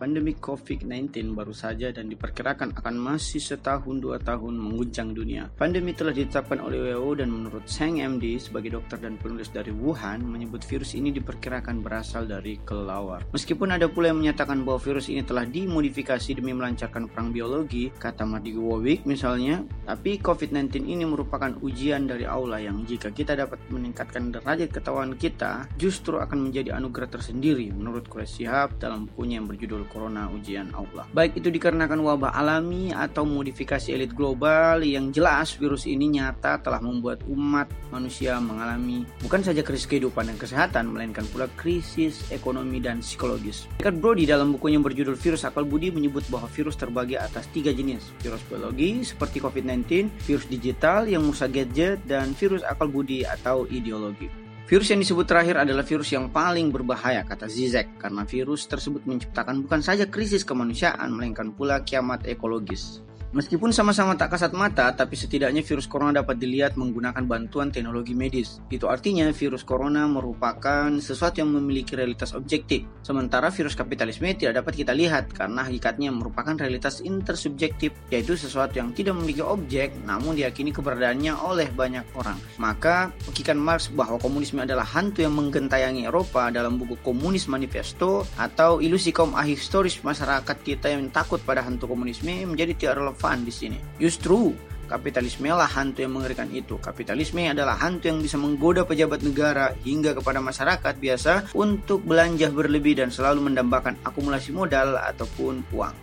Pandemi COVID-19 baru saja dan diperkirakan akan masih setahun dua tahun mengguncang dunia. Pandemi telah ditetapkan oleh WHO dan menurut Cheng MD sebagai dokter dan penulis dari Wuhan menyebut virus ini diperkirakan berasal dari kelelawar. Meskipun ada pula yang menyatakan bahwa virus ini telah dimodifikasi demi melancarkan perang biologi, kata Mardi Wowik misalnya, tapi COVID-19 ini merupakan ujian dari Allah yang jika kita dapat meningkatkan derajat ketahuan kita, justru akan menjadi anugerah tersendiri menurut Quraish Shihab dalam bukunya yang berjudul corona ujian Allah. Baik itu dikarenakan wabah alami atau modifikasi elit global yang jelas virus ini nyata telah membuat umat manusia mengalami bukan saja krisis kehidupan dan kesehatan melainkan pula krisis ekonomi dan psikologis. Richard Brody dalam bukunya berjudul Virus Akal Budi menyebut bahwa virus terbagi atas tiga jenis. Virus biologi seperti COVID-19, virus digital yang merusak gadget, dan virus akal budi atau ideologi. Virus yang disebut terakhir adalah virus yang paling berbahaya, kata Zizek, karena virus tersebut menciptakan bukan saja krisis kemanusiaan, melainkan pula kiamat ekologis. Meskipun sama-sama tak kasat mata, tapi setidaknya virus corona dapat dilihat menggunakan bantuan teknologi medis. Itu artinya virus corona merupakan sesuatu yang memiliki realitas objektif. Sementara virus kapitalisme tidak dapat kita lihat karena hakikatnya merupakan realitas intersubjektif, yaitu sesuatu yang tidak memiliki objek namun diyakini keberadaannya oleh banyak orang. Maka, pekikan Marx bahwa komunisme adalah hantu yang menggentayangi Eropa dalam buku Komunis Manifesto atau ilusi kaum ahistoris masyarakat kita yang takut pada hantu komunisme menjadi tidak relevan relevan di sini. Justru kapitalisme lah hantu yang mengerikan itu. Kapitalisme adalah hantu yang bisa menggoda pejabat negara hingga kepada masyarakat biasa untuk belanja berlebih dan selalu mendambakan akumulasi modal ataupun uang.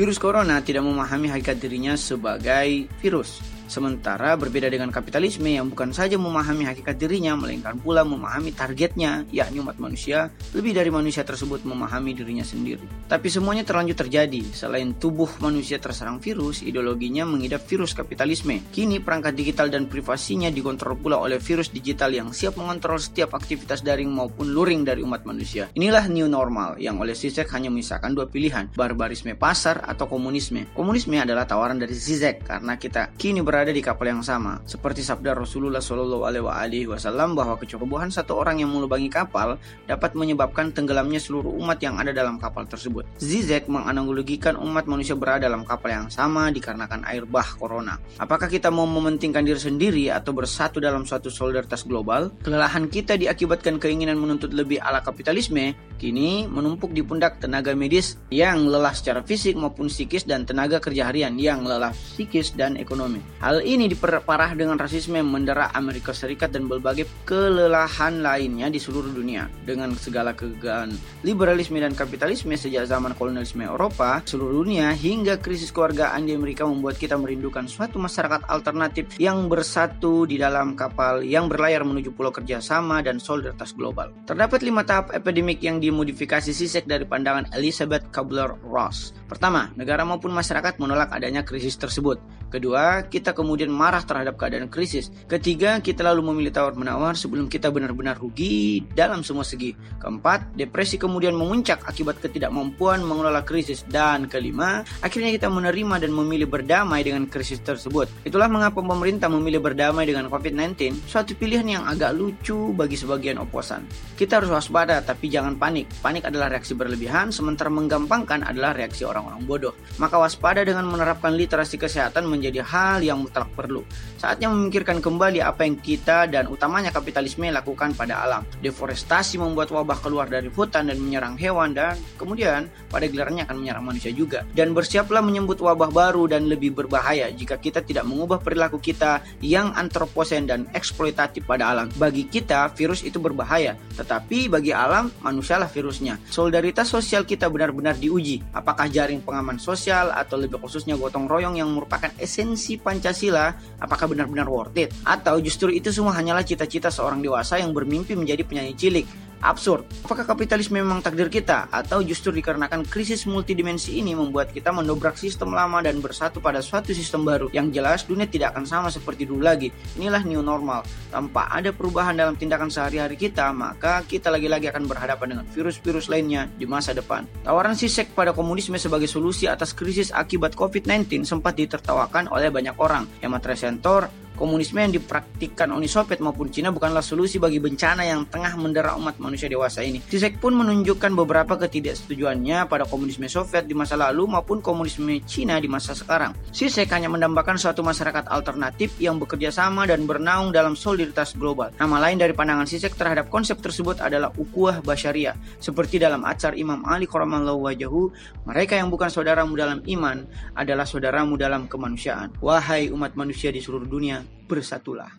Virus corona tidak memahami hakikat dirinya sebagai virus, Sementara berbeda dengan kapitalisme yang bukan saja memahami hakikat dirinya, melainkan pula memahami targetnya, yakni umat manusia, lebih dari manusia tersebut memahami dirinya sendiri. Tapi semuanya terlanjur terjadi. Selain tubuh manusia terserang virus, ideologinya mengidap virus kapitalisme. Kini perangkat digital dan privasinya dikontrol pula oleh virus digital yang siap mengontrol setiap aktivitas daring maupun luring dari umat manusia. Inilah new normal yang oleh Zizek hanya menyisakan dua pilihan, barbarisme pasar atau komunisme. Komunisme adalah tawaran dari Zizek karena kita kini berada berada di kapal yang sama. Seperti sabda Rasulullah Shallallahu Alaihi Wasallam bahwa kecerobohan satu orang yang melubangi kapal dapat menyebabkan tenggelamnya seluruh umat yang ada dalam kapal tersebut. Zizek menganalogikan umat manusia berada dalam kapal yang sama dikarenakan air bah corona. Apakah kita mau mementingkan diri sendiri atau bersatu dalam suatu solidaritas global? Kelelahan kita diakibatkan keinginan menuntut lebih ala kapitalisme, kini menumpuk di pundak tenaga medis yang lelah secara fisik maupun psikis dan tenaga kerja harian yang lelah psikis dan ekonomi. Hal ini diperparah dengan rasisme yang mendera Amerika Serikat dan berbagai kelelahan lainnya di seluruh dunia. Dengan segala kegagalan liberalisme dan kapitalisme sejak zaman kolonialisme Eropa, seluruh dunia hingga krisis keluargaan di Amerika membuat kita merindukan suatu masyarakat alternatif yang bersatu di dalam kapal yang berlayar menuju pulau kerjasama dan solidaritas global. Terdapat lima tahap epidemik yang dimodifikasi sisek dari pandangan Elizabeth Kubler-Ross. Pertama, negara maupun masyarakat menolak adanya krisis tersebut. Kedua, kita kemudian marah terhadap keadaan krisis. Ketiga, kita lalu memilih tawar-menawar sebelum kita benar-benar rugi dalam semua segi. Keempat, depresi kemudian memuncak akibat ketidakmampuan mengelola krisis. Dan kelima, akhirnya kita menerima dan memilih berdamai dengan krisis tersebut. Itulah mengapa pemerintah memilih berdamai dengan COVID-19, suatu pilihan yang agak lucu bagi sebagian oposan. Kita harus waspada, tapi jangan panik. Panik adalah reaksi berlebihan, sementara menggampangkan adalah reaksi orang-orang bodoh. Maka waspada dengan menerapkan literasi kesehatan menjadi hal yang mutlak perlu. Saatnya memikirkan kembali apa yang kita dan utamanya kapitalisme lakukan pada alam. Deforestasi membuat wabah keluar dari hutan dan menyerang hewan dan kemudian pada gilirannya akan menyerang manusia juga. Dan bersiaplah menyambut wabah baru dan lebih berbahaya jika kita tidak mengubah perilaku kita yang antroposen dan eksploitatif pada alam. Bagi kita, virus itu berbahaya, tetapi bagi alam, manusialah virusnya. Solidaritas sosial kita benar-benar diuji. Apakah jaring pengaman sosial atau lebih khususnya gotong royong yang merupakan esensi Pancasila apakah benar-benar worth it atau justru itu semua hanyalah cita-cita seorang dewasa yang bermimpi menjadi penyanyi cilik absurd. Apakah kapitalisme memang takdir kita atau justru dikarenakan krisis multidimensi ini membuat kita mendobrak sistem lama dan bersatu pada suatu sistem baru yang jelas dunia tidak akan sama seperti dulu lagi. Inilah new normal. Tanpa ada perubahan dalam tindakan sehari-hari kita, maka kita lagi-lagi akan berhadapan dengan virus-virus lainnya di masa depan. Tawaran Sisek pada komunisme sebagai solusi atas krisis akibat COVID-19 sempat ditertawakan oleh banyak orang. Hemat Resentor Komunisme yang dipraktikkan Uni Soviet maupun Cina bukanlah solusi bagi bencana yang tengah mendera umat manusia dewasa ini. Zizek pun menunjukkan beberapa ketidaksetujuannya pada komunisme Soviet di masa lalu maupun komunisme Cina di masa sekarang. Zizek hanya mendambakan suatu masyarakat alternatif yang bekerja sama dan bernaung dalam solidaritas global. Nama lain dari pandangan Zizek terhadap konsep tersebut adalah ukuah basyariah. Seperti dalam acar Imam Ali Quramallahu wajahu, mereka yang bukan saudaramu dalam iman adalah saudaramu dalam kemanusiaan. Wahai umat manusia di seluruh dunia, bersatulah.